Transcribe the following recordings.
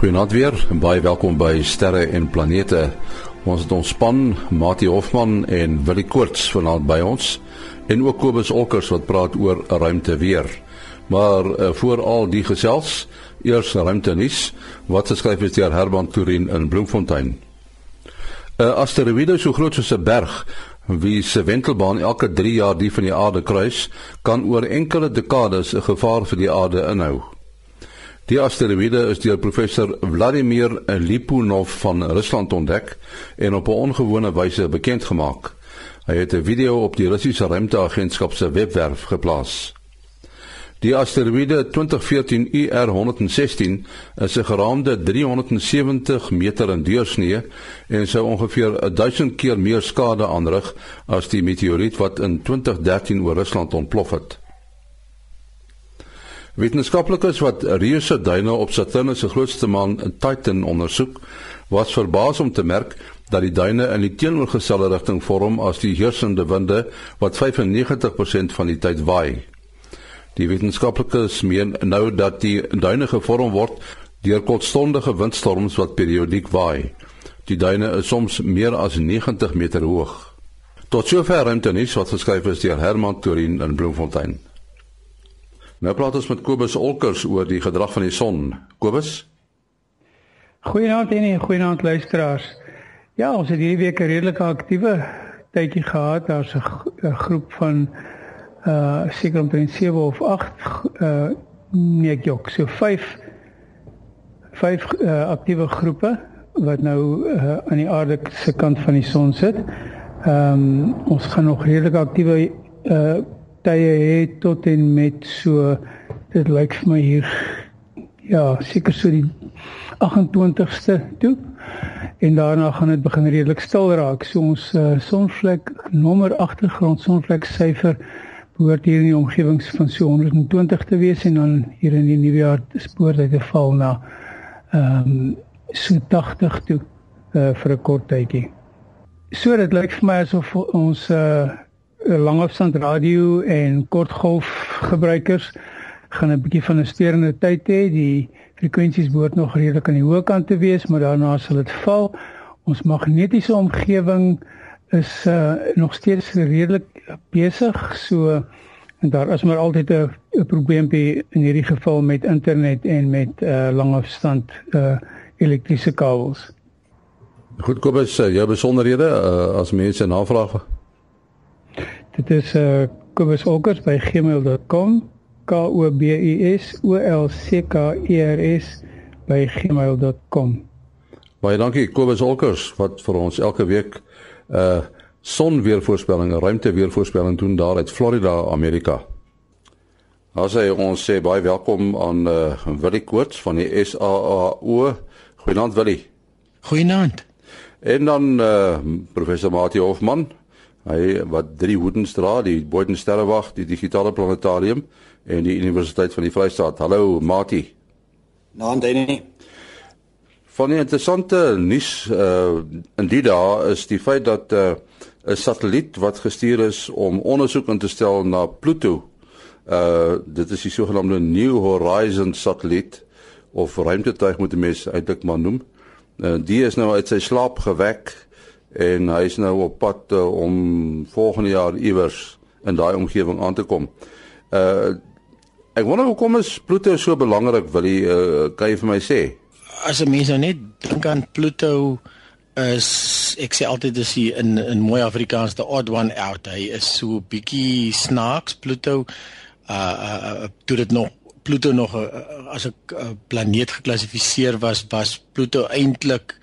Goeienaand weer en baie welkom by Sterre en Planete. Ons het ons span, Mati Hofman en Willie Koorts vanaand by ons en ook Kobus Olkers wat praat oor ruimte weer. Maar uh, voor al die gesels, eers ruimte nuus wat geskryf is deur Herman Turin in Bloemfontein. 'n Asteroïde so groot soos 'n berg wie se wentelbaan elke 3 jaar die van die aarde kruis, kan oor enkele dekades 'n gevaar vir die aarde inhou. Die asteroïde is deur professor Vladimir Lipunov van Rusland ontdek en op 'n ongewone wyse bekend gemaak. Hy het 'n video op die Russiese ruimteagentskap se webwerf geplaas. Die asteroïde 2014 IR116 is 'n geraamde 370 meter in deursnee en sou ongeveer 1000 keer meer skade aanrig as die meteoriet wat in 2013 oor Rusland ontplof het. Wetenskaplikes wat reuse duine op Saturnus se grootste maan Titan ondersoek, was verbaas om te merk dat die duine in die teenoorgestelde rigting vorm as die heersende winde wat 95% van die tyd waai. Die wetenskaplikes meen nou dat die duine gevorm word deur kortstondige windstorms wat periodiek waai. Die duine is soms meer as 90 meter hoog. Tot sover ruimte nuus wat geskryf is deur Herman Turin in Bloemfontein. Nou praat ons met Kobus Olkers oor die gedrag van die son. Kobus? Goeienaand en goeienaand luisteraars. Ja, ons het hierdie week 'n redelike aktiewe tydjie gehad. Daar's 'n groep van uh seker omtrent 7 of 8 uh nee, ek jok, so 5 5 uh, aktiewe groepe wat nou uh, aan die aarde se kant van die son sit. Ehm um, ons gaan nog redelike aktiewe uh tye het tot en met so dit lyk vir my hier ja, seker so die 28ste toe. En daarna gaan dit begin redelik stil raak. So ons uh, sonvlek nommer agtergrond sonvlek syfer behoort hier in die omgewings van so 120 te wees en dan hier in die nuwe jaar spoor dit te val na ehm um, so 80 toe uh, vir 'n kort tydjie. So dit lyk vir my asof ons uh langafstand radio en kortgolf gebruikers gaan 'n bietjie van 'n steurende tyd hê. Die frekwensies behoort nog redelik aan die hoë kant te wees, maar daarna sal dit val. Ons magnetiese omgewing is uh, nog steeds redelik besig, so en daar is maar altyd 'n probleempie in hierdie geval met internet en met uh, langafstand uh, elektriese kabels. Goed, Kobus, jou besonderhede uh, as mense navraag Dit is uh Kobus Olkers by gmail.com K O B U S O L C K E R S by gmail.com Baie dankie Kobus Olkers wat vir ons elke week uh sonweervoorspelling, ruimteweervoorspelling doen daar uit Florida, Amerika. As hy ons sê baie welkom aan uh Willie Koorts van die SAAO. Goeienaand Willie. Goeienaand. En dan uh professor Mati Hofman Hy wat drie hoedens dra, die Boden Sterrewag, die digitale planetarium en die Universiteit van die Vrystaat. Hallo Mati. Naam Danny. Van die interessante nuus uh in die dae is die feit dat 'n uh, 'n satelliet wat gestuur is om ondersoek in te stel na Pluto. Uh dit is die sogenaamde New Horizons satelliet of ruimtetuig moet mense eintlik maar noem. Uh die is nou uit sy slaap gewek en hy is nou op pad uh, om volgende jaar iewers in daai omgewing aan te kom. Uh ek wonder hoekom is Pluto so belangrik wil jy uh, kan jy vir my sê? As 'n mens nou net dink aan Pluto is ek sê altyd dis hy in in mooi Afrikaans the odd one out. Hy is so bietjie snaaks Pluto uh uh toe dit nog Pluto nog uh, as 'n uh, planeet geklassifiseer was was Pluto eintlik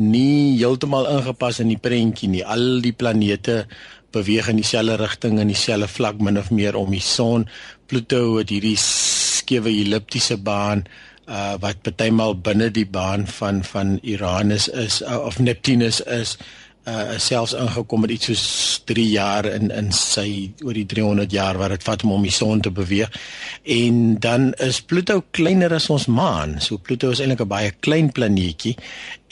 nie heeltemal ingepas in die prentjie nie. Al die planete beweeg in dieselfde rigting in dieselfde vlak min of meer om die son. Pluto het hierdie skewe elliptiese baan uh wat partymal binne die baan van van Uranus is uh, of Neptunus is uh selfs ingekom met iets soos 3 jaar in in sy oor die 300 jaar wat dit vat om om die son te beweeg. En dan is Pluto kleiner as ons maan. So Pluto is eintlik 'n baie klein planeetjie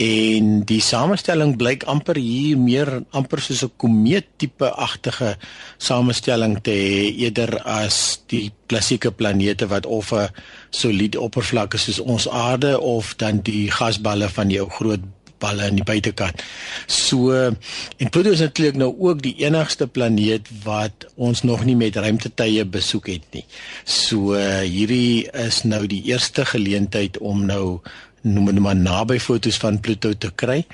en die samestelling blyk amper hier meer amper soos 'n komeet tipe agtige samestelling te hê eerder as die klassieke planete wat of 'n soliede oppervlak is soos ons aarde of dan die gasballe van jou groot balle aan die buitekant. So en Pluto is natuurlik nou ook die enigste planeet wat ons nog nie met ruimtetuie besoek het nie. So hierdie is nou die eerste geleentheid om nou noem dit maar naby fotos van Pluto te kry.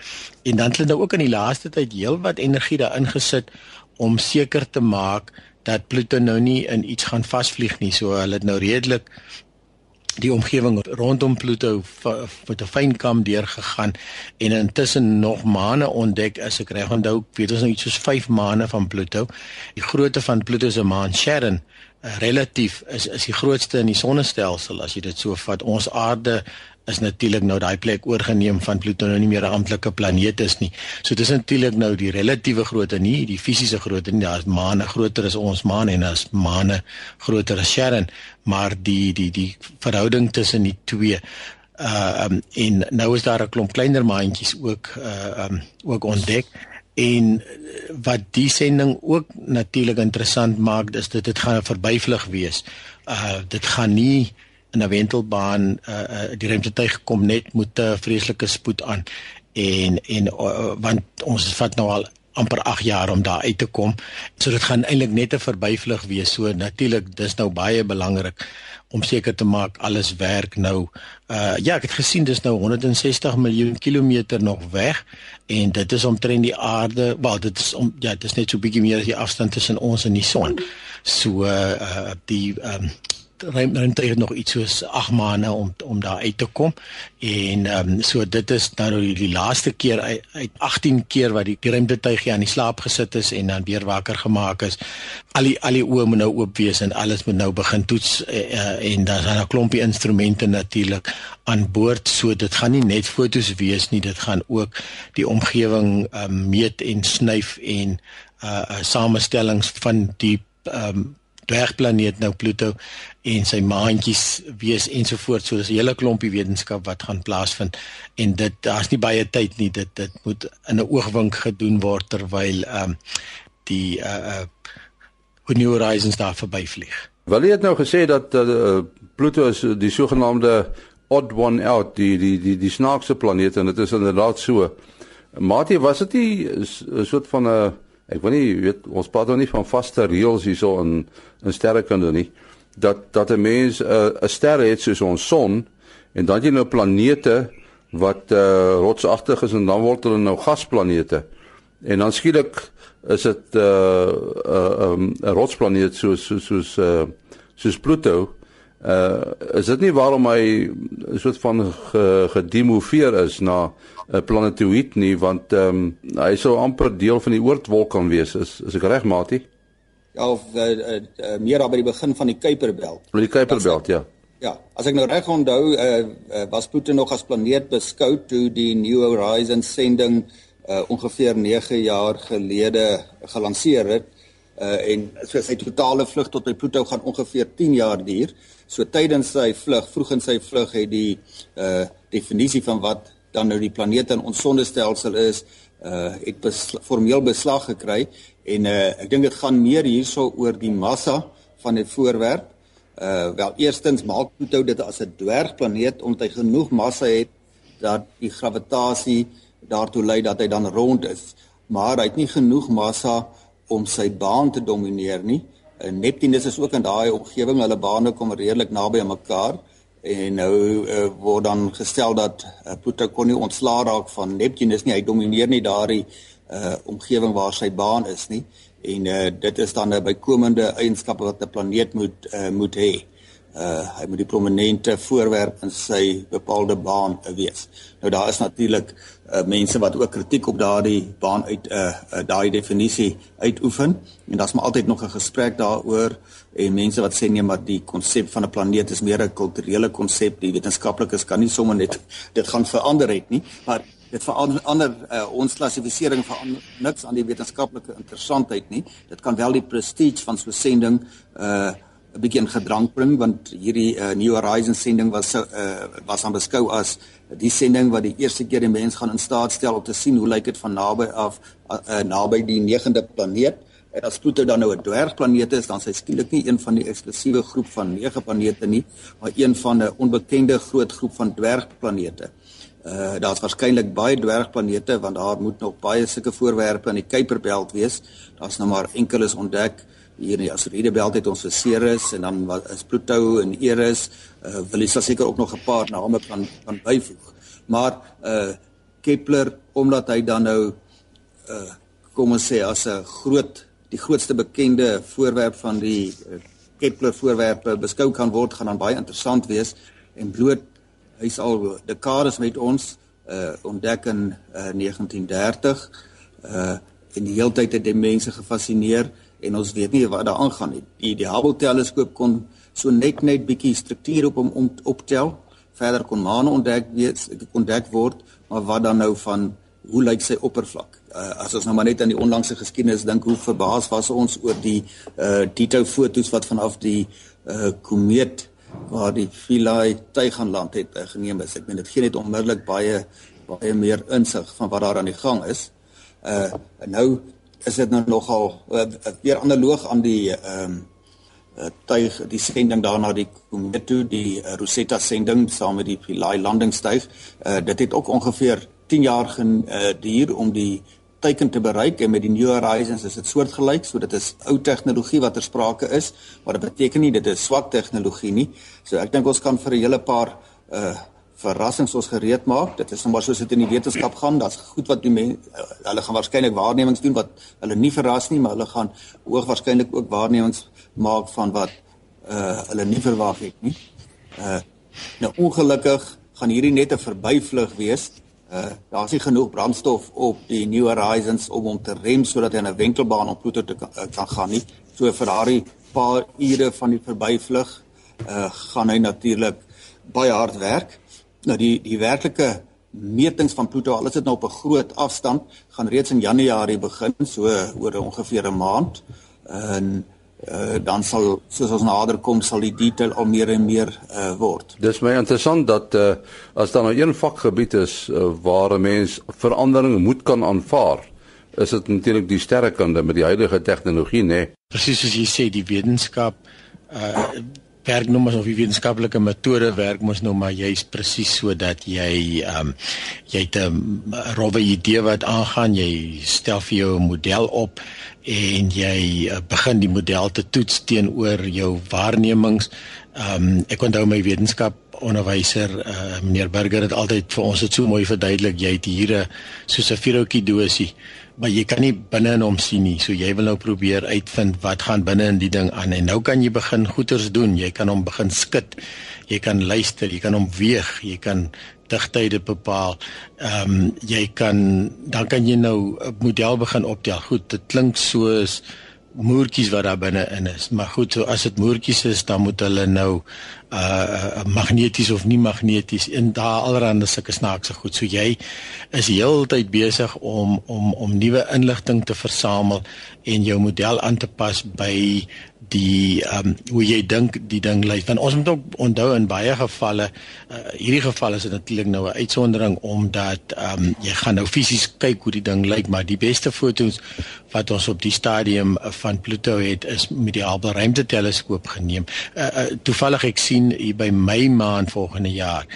En dan het hulle nou ook in die laaste tyd heelwat energie daarin gesit om seker te maak dat Pluto nou nie in iets gaan vasvlieg nie. So hulle het nou redelik die omgewing rondom Pluto met 'n fyn kam deurgegaan en intussen nog maane ontdek as ek reg onthou weet ons nou iets soos 5 maane van Pluto. Die grootte van Pluto se maan Charon eh, relatief is is die grootste in die sonnestelsel as jy dit so vat. Ons aarde is natuurlik nou daai plek oorgeneem van Pluto nou nie meer 'n amptelike planeet is nie. So dis natuurlik nou die relatiewe grootte nie, die fisiese grootte nie. Daar's maane groter as ons maan en as maane groter as Charon, maar die die die verhouding tussen die twee uh um en nou is daar 'n klomp kleiner maantjies ook uh um ook ontdek en wat die sending ook natuurlik interessant maak is dit dit gaan 'n verbyvlug wees. Uh dit gaan nie in 'n wentelbaan uh, uh, die ruimtetuig kom net met 'n vreeslike spoed aan en en uh, want ons vat nou al amper 8 jaar om daar uit te kom. So dit gaan eintlik net 'n verbyvlug wees. So natuurlik dis nou baie belangrik om seker te maak alles werk nou. Uh ja, ek het gesien dis nou 160 miljoen kilometer nog weg en dit is omtrent die aarde. Wel, dit is om ja, dit is net so bietjie meer as die afstand tussen ons en die son. So uh, uh die um ruimte het nog iets soos 8 maande om om daar uit te kom. En ehm um, so dit is nou die, die laaste keer uit, uit 18 keer wat die ruimtetuigie aan die slaap gesit is en dan weer wakker gemaak is. Al die al die oë moet nou oop wees en alles moet nou begin toets uh, en dan is daar 'n klompie instrumente natuurlik aan boord. So dit gaan nie net fotos wees nie, dit gaan ook die omgewing um, meet en snyf en uh, uh samestellings van die ehm um, dwergplaneet nou Pluto en sy maantjies wees ensovoorts. So dis 'n hele klompie wetenskap wat gaan plaasvind en dit daar's nie baie tyd nie. Dit dit moet in 'n oogwink gedoen word terwyl ehm um, die uh uh New Horizons daar verbyvlieg. Wel jy het nou gesê dat uh, Pluto is die sogenaamde odd one out, die die die die snaakse planeet en dit is inderdaad so. Matie, was dit nie 'n soort van 'n ek weet nie, weet ons praat nou nie van vaste reëls hierso in in sterrekunde nie dat dat 'n mens 'n uh, 'n ster het soos ons son en dan jy nou planete wat uh, rotsagtig is en dan word hulle nou gasplanete. En dan skielik is dit 'n uh, 'n uh, um, rotsplaneet soos soos soos uh, soos Pluto. Uh is dit nie waarom hy 'n soort van gedemoveer is na 'n planetoïd nie want ehm um, hy sou amper deel van die oortwolk kan wees. Is is ek reg, Matie? ja of uh, uh, uh, meer daar by die begin van die Kuiperbelt. By die Kuiperbelt, ja. Ja, as ek nou reg onthou, uh, uh, was Pluto nog as planeet beskou toe die New Horizons sending uh, ongeveer 9 jaar gelede gelanseer het. Uh, en so sy totale vlug tot by Pluto gaan ongeveer 10 jaar duur. So tydens sy vlug, vroeg in sy vlug het die uh definisie van wat dan nou die planete in ons sonnestelsel is, uh het besl formeel beslag gekry En uh ek dink dit gaan meer hierso oor die massa van 'n voorwerp. Uh wel eerstens maak Pluto dit as 'n dwergplaneet omdat hy genoeg massa het dat die gravitasie daartoe lei dat hy dan rond is. Maar hy het nie genoeg massa om sy baan te domineer nie. Uh, Neptunus is ook in daai omgewing, hulle bane kom redelik naby aan mekaar en nou uh, word dan gestel dat uh, Pluto kon nie ontslaa raak van Neptunus nie. Hy domineer nie daardie uh omgewing waar sy baan is nie en uh dit is dan 'n bykomende eienskappe wat 'n planeet moet uh moet hê. Uh hy moet die prominente voorwerp in sy bepaalde baan wees. Nou daar is natuurlik uh mense wat ook kritiek op daardie baan uit uh, uh daai definisie uitoefen en daar's maar altyd nog 'n gesprek daaroor en mense wat sê nee maar die konsep van 'n planeet is meer 'n kulturele konsep. Die wetenskaplikes kan nie sommer net dit gaan verander het nie, maar dit verander uh, ons klassifisering van niks aan die wetenskaplike interessantheid nie. Dit kan wel die prestige van so 'n sending uh 'n bietjie in gedrang bring want hierdie uh, New Horizons sending was uh, was aan beskou as die sending wat die eerste keer die mens gaan in staat stel om te sien hoe lyk dit van naby af uh, uh, naby die 9de planeet En as Pluto dan nou 'n dwergplaneet is, dan is hy skielik nie een van die eksklusiewe groep van 9 planete nie, maar een van 'n onbekende groot groep van dwergplanete. Uh daar's waarskynlik baie dwergplanete want daar moet nog baie sulke voorwerpe in die Kuiperbelt wees. Daar's nou maar enkeles ontdek hier in die asteroïde belt het ons Ceres en dan wat is Pluto en Eris. Uh wil jy seker ook nog 'n paar name kan kan byvoeg. Maar uh Kepler omdat hy dan nou uh kom ons sê as 'n groot die grootste bekende voorwerp van die uh, Kepler voorwerpe beskou kan word gaan dan baie interessant wees en bloot hy's al dekades met ons uh ontdek in uh, 1930 uh en die hele tyd het die mense gefassineer en ons weet nie wat daar aangaan nie. Die die Hubble teleskoop kon so net net bietjie struktuur op hom om, optel. Verder kon maane ontdek wees, ontdek word, maar wat dan nou van hoe lyk sy oppervlak? Uh, as ons nou maar net aan die onlangse geskiedenis dink, hoe verbaas was ons oor die uh dito fotos wat vanaf die uh komeet waar die Philae tuig aan land het uh, geneem is. Ek meen dit gee net onmiddellik baie baie meer insig van wat daar aan die gang is. Uh nou is dit nou nogal uh, weer analoog aan die ehm um, tuig die sending daarna die komeet toe die uh, Rosetta sending saam met die Philae landingstuig. Uh dit het ook ongeveer 10 jaar geduur uh, om die teiken te bereik en met die New Horizons is dit soortgelyk, so dit is ou tegnologie wat ter sprake is, maar dit beteken nie dit is swak tegnologie nie. So ek dink ons kan vir 'n hele paar uh verrassings ons gereed maak. Dit is sommer soos dit in die wetenskap gaan, dat's goed wat die mense uh, hulle gaan waarskynlik waarnemings doen wat hulle nie verras nie, maar hulle gaan hoog waarskynlik ook waarnemings maak van wat uh hulle nie verwag het nie. Uh nou ongelukkig gaan hierdie net 'n verbyvlug wees Uh daar's nie genoeg brandstof op die New Horizons om hom te rem sodat hy 'n wentelbaan op Pluto te kan, kan gaan nie. So vir daardie paar ure van die verbyvlug uh gaan hy natuurlik baie hard werk. Nou die die werklike metings van Pluto, al is dit nou op 'n groot afstand, gaan reeds in Januarie begin, so oor ongeveer 'n maand. En uh, dan sal soos ons nader kom sal die detail al meer en meer uh, word. Dis my interessant dat uh, as daar nou een vakgebied is uh, waar 'n mens verandering moet kan aanvaar, is dit natuurlik die sterrekande met die huidige tegnologie, né? Nee. Presies soos jy sê, die wetenskap uh werk nou maar of die wetenskaplike metode werk mos nou maar jy's presies sodat jy ehm um, jy het 'n rowwe idee wat aangaan, jy stel vir jou 'n model op en jy uh, begin die model te toets teenoor jou waarnemings. Ehm um, ek onthou my wetenskap onderwyser uh, meneer Burger het altyd vir ons dit so mooi verduidelik jy het hier 'n soos 'n vuurhoutjie dosie maar jy kan nie binne in hom sien nie. So jy wil nou probeer uitvind wat gaan binne in die ding aan en nou kan jy begin goeters doen. Jy kan hom begin skud. Jy kan luister, jy kan hom weeg, jy kan digtye bepaal. Ehm um, jy kan dan kan jy nou 'n model begin optel. Goed, dit klink soos moertjies wat daar binne in is. Maar goed, so as dit moertjies is, dan moet hulle nou uh magneties of nie magneties in daar allerhande sulke snaakse goed. So jy is heeltyd besig om om om nuwe inligting te versamel en jou model aan te pas by die ehm um, hoe jy dink die ding lyk. Want ons moet ook onthou in baie gevalle uh, hierdie geval is dit natuurlik nou 'n uitsondering omdat ehm um, jy gaan nou fisies kyk hoe die ding lyk, maar die beste foto's wat ons op die stadium van Pluto het is met die Hubble ruimteteleskoop geneem. Uh, uh, toevallig ek sien hier by my maand volgende jaar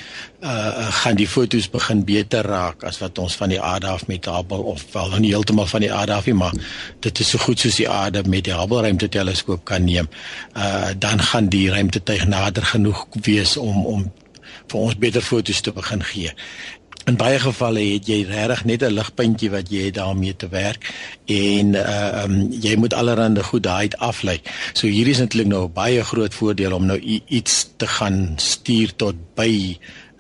uh gaan die fotos begin beter raak as wat ons van die aarde af met Hubble of wel nie heeltemal van die aarde af nie maar dit is so goed soos die aarde met die Hubble ruimteteleskoop kan neem. Uh dan gaan die ruimtetuig nader genoeg wees om om vir ons beter fotos te begin gee. In baie gevalle het jy regtig net 'n ligpuntjie wat jy het daarmee te werk en uh um jy moet allerhande goed daai aflei. So hier is eintlik nou baie groot voordeel om nou iets te gaan stuur tot by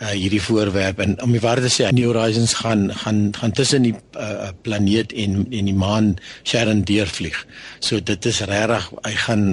uh hierdie voorwerp en om die waarde sê New Horizons gaan gaan gaan tussen die uh, planeet en en die maan Sharon deurvlieg. So dit is regtig hy gaan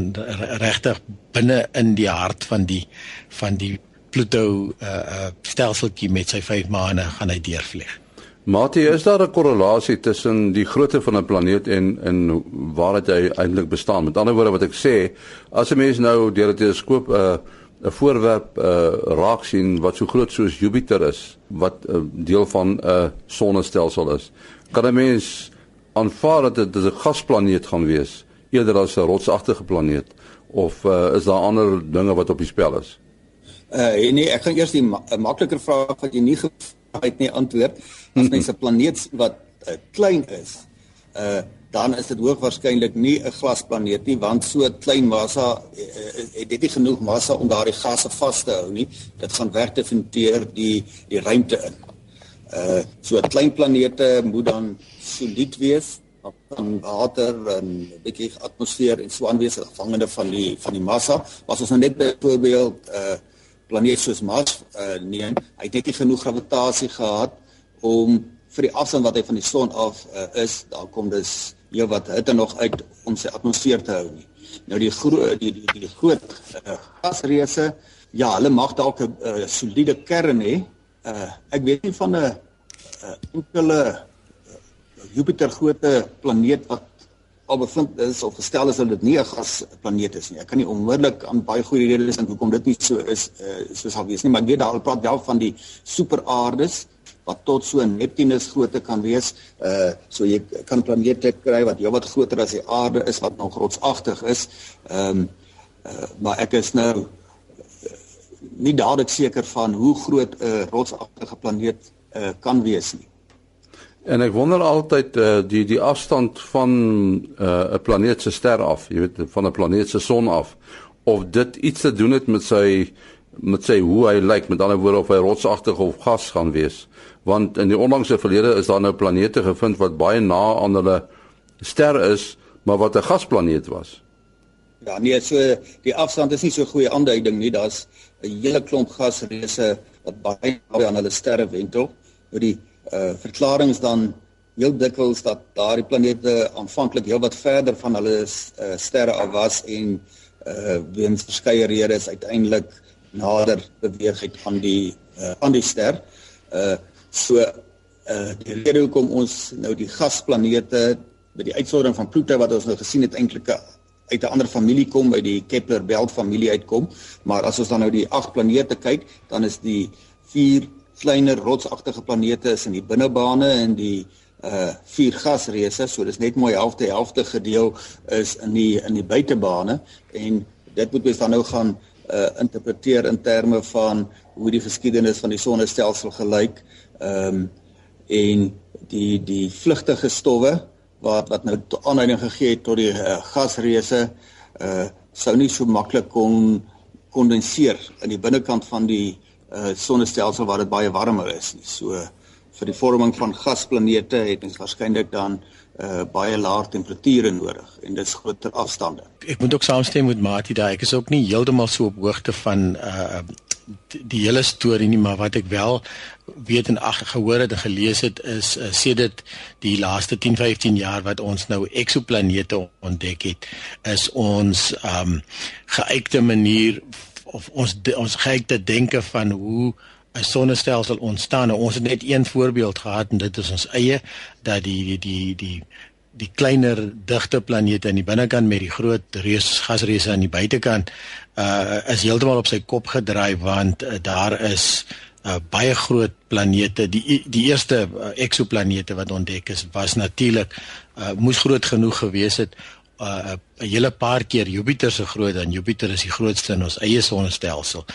regtig binne in die hart van die van die Pluto uh uh stelseltjie met sy vyf maane gaan hy deurvlieg. Mate, is daar 'n korrelasie tussen die grootte van 'n planeet en en waar dit eintlik bestaan? Met ander woorde wat ek sê, as 'n mens nou deur 'n teleskoop 'n uh, 'n voorwerp uh, raak sien wat so groot soos Jupiter is, wat 'n uh, deel van 'n uh, sonnestelsel is, kan 'n mens aanvaar dat dit 'n gasplaneet gaan wees eerder as 'n rotsagtige planeet of uh, is daar ander dinge wat op die spel is? Uh nee, ek gaan eers die ma makliker vraag wat jy nie uit nie antwoord. As mens 'n planeet wat uh, klein is, uh dan is dit hoogwaarskynlik nie 'n glasplaneet nie want so klein massa het dit nie genoeg massa om daardie gasse vas te hou nie. Dit gaan wegdefiniteer die die ruimte in. Uh so klein planete moet dan solied wees van water en 'n bietjie atmosfeer en so aanwesig afhangende van die van die massa. Was ons nou net byvoorbeeld uh, planeet soos Mars uh, neem, hy het net nie genoeg gravitasie gehad om vir die afstand wat hy van die son af uh, is, daar kom dus heel wat hitte nog uit om sy atmosfeer te hou nie. Nou die groot die, die die groot uh, gasreuse, ja, hulle mag dalk 'n uh, soliede kern hê. Uh, ek weet nie van 'n uh, enkele Jupiter grootte planeet wat al bevind is of gestel is dat dit nie 'n gasplaneet is nie. Ek kan nie onmiddellik aan baie goeie redes dink hoekom dit nie so is uh, soos al wees nie, maar ek weet daar praat wel van die superaardes wat tot so 'n Neptunus grootte kan wees. Uh so jy kan planete kry wat heelwat groter as die aarde is wat nog rotsagtig is. Ehm um, uh maar ek is nou nie dadelik seker van hoe groot 'n uh, rotsagtige planeet uh, kan wees nie. En ek wonder altyd uh, die die afstand van eh, 'n uh, planeet se ster af, jy weet van 'n planeet se son af of dit iets te doen het met sy met sy hoe hy lyk, met ander woorde of hy rotsagtig of gas gaan wees. Want in die onlangse verlede is daar nou planete gevind wat baie na aan hulle ster is, maar wat 'n gasplaneet was. Ja, nee, so die afstand is nie so goeie aanduiding nie. Daar's 'n hele klomp gasreuse wat baie naby aan hulle sterre wentel. Nou die uh verklaringe dan heel dikwels dat daardie planete aanvanklik heelwat verder van hulle uh, sterre af was en uh weens verskeie redes uiteindelik nader beweeg het aan die uh, aan die ster. Uh so uh die rede hoekom ons nou die gasplanete met die uitsondering van Pluto wat ons nou gesien het eintlik uit 'n ander familie kom by die Kepler-Belt familie uitkom, maar as ons dan nou die agt planete kyk, dan is die vier kleiner rotsagtige planete is in die binnebane en die uh vier gasreuse, so dis net mooi helfte helfte gedeel is in die in die buitebane en dit moet ons dan nou gaan uh interpreteer in terme van hoe die geskiedenis van die sonnestelsel gelyk. Ehm um, en die die vlugtige stowwe wat wat nou aanleiding gegee het tot die uh, gasreuse uh sou nie so maklik kon kondenseer in die binnekant van die uh sonnestelsel waar dit baie warmer is nie. So vir die vorming van gasplanete het ons waarskynlik dan uh baie laer temperature nodig en dit is groter afstande. Ek moet ook saamstem met Mati daai ek is ook nie heeltemal so op hoogte van uh die, die hele storie nie, maar wat ek wel weet en ag gehoor het en gelees het is uh, sê dit die laaste 10-15 jaar wat ons nou eksoplanete ontdek het is ons um geëikte manier of ons ons kyk te denke van hoe 'n sonnestelsel ontstaan. Nou, ons het net een voorbeeld gehad en dit is ons eie dat die die die die die kleiner digte planete aan die binnekant met die groot reus gasreuse aan die buitekant uh is heeltemal op sy kop gedraai want uh, daar is uh, baie groot planete die die eerste uh, eksoplanete wat ontdek is was natuurlik uh, moes groot genoeg gewees het uh 'n hele paar keer Jupiter se groot dan Jupiter is die grootste in ons eie sonnestelsel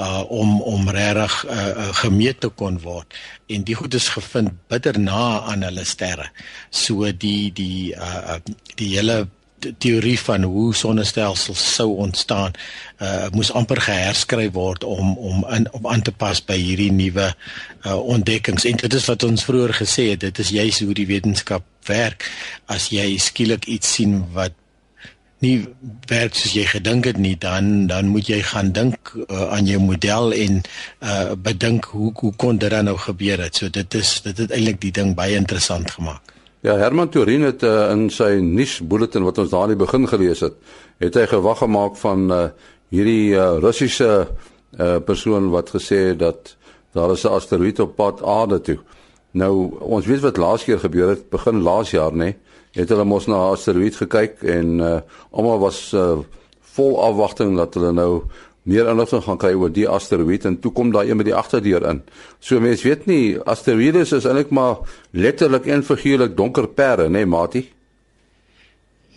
uh om om regtig uh, uh gemeet te kon word en die goed is gevind bitter na aan hulle sterre. So die die uh die hele teorie van hoe sonnestelsels sou ontstaan uh moes amper geherskryf word om om in om aan te pas by hierdie nuwe uh ontdekkings. En dit is wat ons vroeër gesê het dit is juis hoe die wetenskap werk. As jy skielik iets sien wat nie werk soos jy gedink het nie dan dan moet jy gaan dink uh, aan jou model en uh bedink hoe hoe kon dit dan nou gebeur het. So dit is dit het eintlik die ding baie interessant gemaak Ja, Herman Turin het uh, in sy nuusbulletin wat ons daar in die begin gelees het, het hy gewag gemaak van uh, hierdie uh, Russiese uh, persoon wat gesê het dat daar is 'n asteroïde op pad aarde toe. Nou ons weet wat laas keer gebeur het, begin laas jaar nê, het hulle mos na 'n asteroïde gekyk en uh almal was uh vol afwagting dat hulle nou meer inligting gaan kry oor die asteroïde en toe kom daar een met die agterdeur in. So mense weet nie asteroïdes is eintlik maar letterlik en figuurlik donker perde, nê, nee, Mati?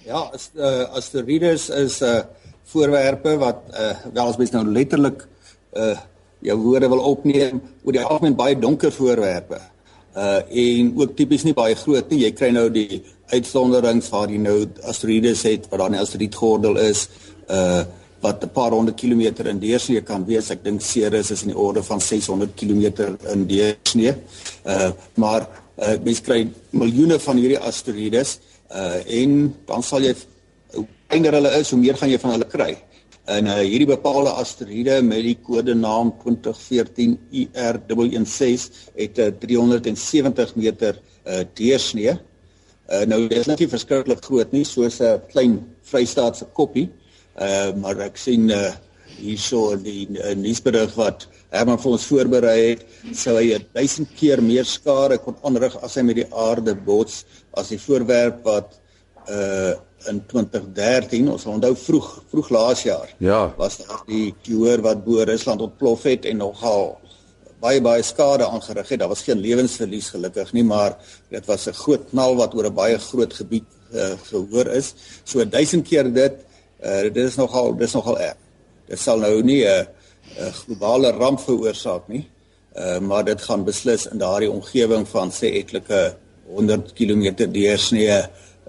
Ja, as uh, asteroïdes is 'n uh, voorwerpe wat uh, wel as mens nou letterlik uh jou woorde wil opneem oor die algemeen baie donker voorwerpe. Uh en ook tipies nie baie groot nie. Jy kry nou die uitsonderings waar jy nou asteroïdes het wat dan 'n asteroïdgordel is. Uh wat 'n paar honderd kilometer in deursnee kan wees. Ek dink Ceres is in die orde van 600 km in deursnee. Uh maar uh mens kry miljoene van hierdie asteroïdes uh en dan sal jy hoe kleiner hulle is, hoe meer gaan jy van hulle kry. En uh hierdie bepaalde asteroïde met die kodenaam 2014 IR116 het 'n uh, 370 meter uh deursnee. Uh nou dis net nie verskriklik groot nie, soos 'n klein Vrystaatse koppie. Uh maar ek sien uh hierso die uh, nuusberig wat Herman vir ons voorberei het, sou hy 1000 keer meer skade kon aanrig as hy met die aarde bots as die voorwerp wat uh in 2013, ons onthou vroeg vroeg laas jaar. Ja. Was daar die hoor wat bo Rusland ontplof het en nogal baie baie skade aangerig het. Daar was geen lewensverlies gelukkig nie, maar dit was 'n groot knal wat oor 'n baie groot gebied uh, gehoor is. So 1000 keer dit Uh dit is nogal dis nogal erg. Dit sal nou nie 'n 'n globale ramp veroorsaak nie. Uh maar dit gaan beslis in daardie omgewing van sê etlike 100 km deursnee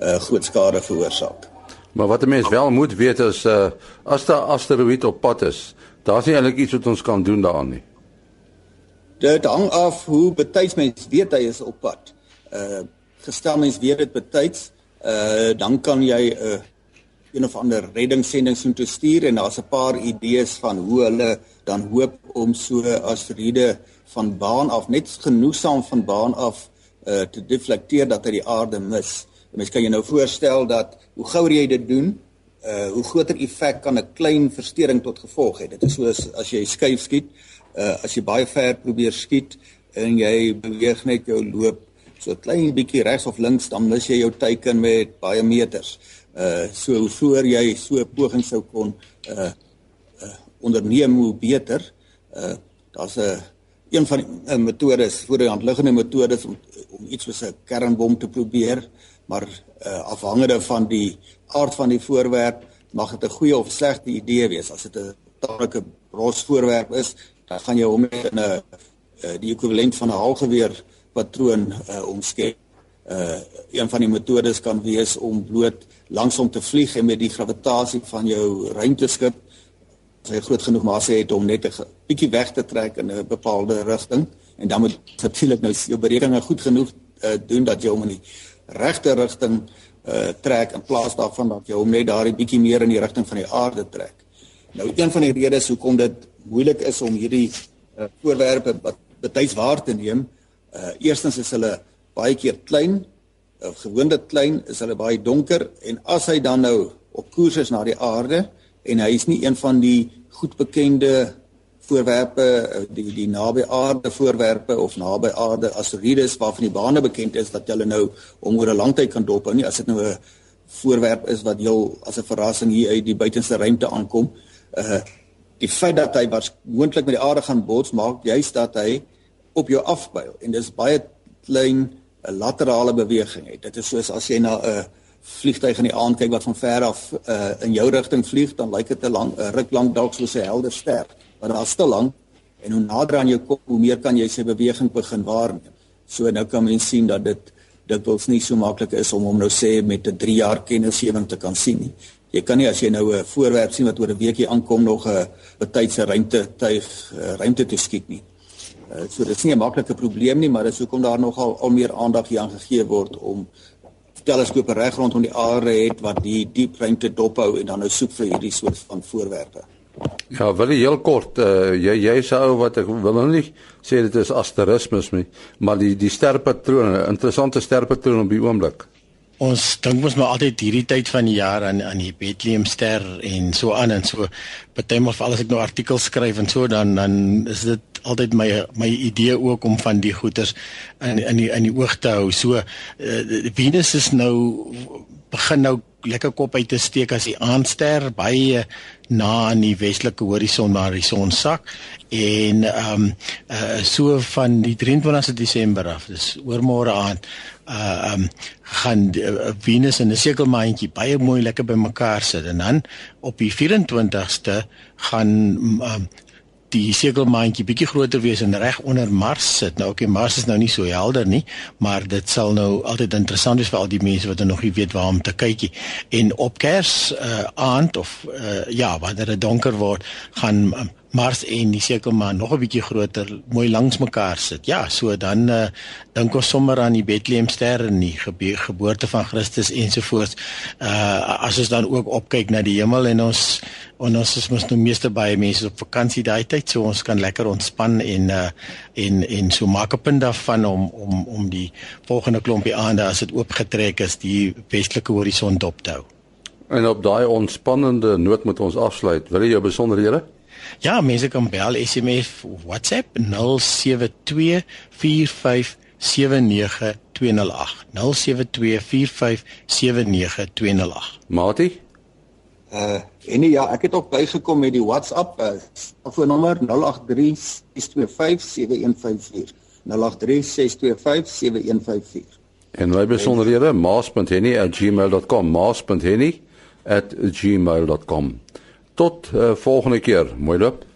uh groot skade veroorsaak. Maar wat 'n mens wel moet weet is uh as daar asteroïde op pad is, daar's nie eintlik iets wat ons kan doen daaraan nie. Dit hang af hoe betyds mens weet hy is op pad. Uh gestel mens weet dit betyds, uh dan kan jy 'n uh, een of ander reddingssending sien te stuur en daar's 'n paar idees van hoe hulle dan hoop om so asteroïde van baan af net genoegsaam van baan af uh, te deflekteer dat hy die aarde mis. Mens kan jy nou voorstel dat hoe gouer jy dit doen, uh hoe groter effek kan 'n klein verstoring tot gevolg hê. Dit is soos as jy skuif skiet, uh as jy baie ver probeer skiet en jy beweeg net jou loop so klein bietjie regs of links dan mis jy jou teiken met baie meters so hoe vroeër jy so 'n poging sou kon uh uh onderneem hoe beter. Uh daar's 'n uh, een van die uh, metodes voor die hand liggende metodes om om iets soos 'n kernbom te probeer, maar uh afhangende van die aard van die voorwerp mag dit 'n goeie of slegte idee wees. As dit 'n tamelike ros voorwerp is, dan gaan jy hom in 'n uh, die ekwivalent van 'n halgeweer patroon uh omskep uh een van die metodes kan wees om bloot langsom te vlieg en met die gravitasie van jou ruimteskip as hy groot genoeg massa het om net 'n bietjie weg te trek in 'n bepaalde rigting en dan moet natuurlik nou jou berekeninge goed genoeg uh doen dat jy hom in die regte rigting uh trek in plaas daarvan dat jy hom net daardie bietjie meer in die rigting van die aarde trek. Nou een van die redes hoekom dit moeilik is om hierdie uh voorwerpe betyds waar te neem, uh eerstens is hulle baie keer klein, of gewoonlik klein, is hulle baie donker en as hy dan nou op koers is na die aarde en hy is nie een van die goed bekende voorwerpe die die naby aarde voorwerpe of naby aarde asteroïdes waarvan die bane bekend is dat hulle nou om oor 'n lang tyd kan dophou nie as dit nou 'n voorwerp is wat heel as 'n verrassing hier uit die buitenste ruimte aankom. Uh die feit dat hy moontlik met die aarde gaan bots maak juist dat hy op jou afbuil en dis baie klein 'n laterale beweging het. Dit is soos as jy na 'n vliegtyg in die aand kyk wat van ver af uh, in jou rigting vlieg, dan lyk dit 'n lang ruk lank dalk soos 'n helder ster, maar daar's te lank en hoe nader aan jou kom, hoe meer kan jy sy beweging begin waarneem. So nou kan mens sien dat dit dit wels nie so maklik is om hom nou sê met 'n 3 jaar kennisgewing te kan sien nie. Jy kan nie as jy nou 'n voorwerp sien wat oor 'n weekie aankom nog 'n betydse ruimte tuig ruimte toe skiet nie. Uh, so dit is nie 'n maklike probleem nie, maar dit is hoekom daar nogal al meer aandag hier aan gegee word om teleskope reg rondom die aarde het wat die diep ruimte dophou en dan nou soek vir hierdie soort van voorwerpe. Ja, wel heel kort, uh, jy jy sou wat ek wil nou nie sê dit is asterismes nie, maar die die sterpatrone, interessante sterpatrone op die oomblik. Ons dink mos maar altyd hierdie tyd van die jaar aan aan die Bethlehem ster en so aan en so partymal vir alles ek nou artikels skryf en so dan dan is dit altyd my my idee ook om van die goeters in in die in die oog te hou. So uh, Venus is nou begin nou lekker kop uit te steek as die aandster baie na aan die westelike horison waar die son sak. En ehm um, uh, so van die 23 Desember af dis oormôre aand uh um gaan uh, Venus en 'n sekelmaantjie baie mooi lekker bymekaar sit. En dan op die 24ste gaan um, die sekelmaantjie bietjie groter wees en reg onder Mars sit. Nou okay, Mars is nou nie so helder nie, maar dit sal nou altyd interessant wees vir al die mense wat nog nie weet waar om te kykie. En op Kers uh, aand of uh, ja, wanneer dit donker word, gaan um, Mars en die sekelmaan nog 'n bietjie groter, mooi langs mekaar sit. Ja, so dan uh, dink ons sommer aan die Bethlehemster en die gebe geboorte van Christus ensovoorts. Uh as ons dan ook opkyk na die hemel en ons en ons is mos nou meeste baie mense op vakansie daai tyd, so ons kan lekker ontspan en uh en en so maak 'n punt daarvan om om om die volgende klompie aande as dit oopgetrek is, die westelike horison dop te hou. En op daai ontspannende noot moet ons afsluit. Wil jy jou besonderhede? Ja, mense kan bel SMS of WhatsApp 0724579208. 0724579208. Mati? Uh, en ja, ek het ook bygekom met die WhatsApp uh, telefoonnommer 0836257154. 0836257154. En my besonderhede maas.henny@gmail.com maas.henny@gmail.com Tot uh, volgende keer. Mooi loop.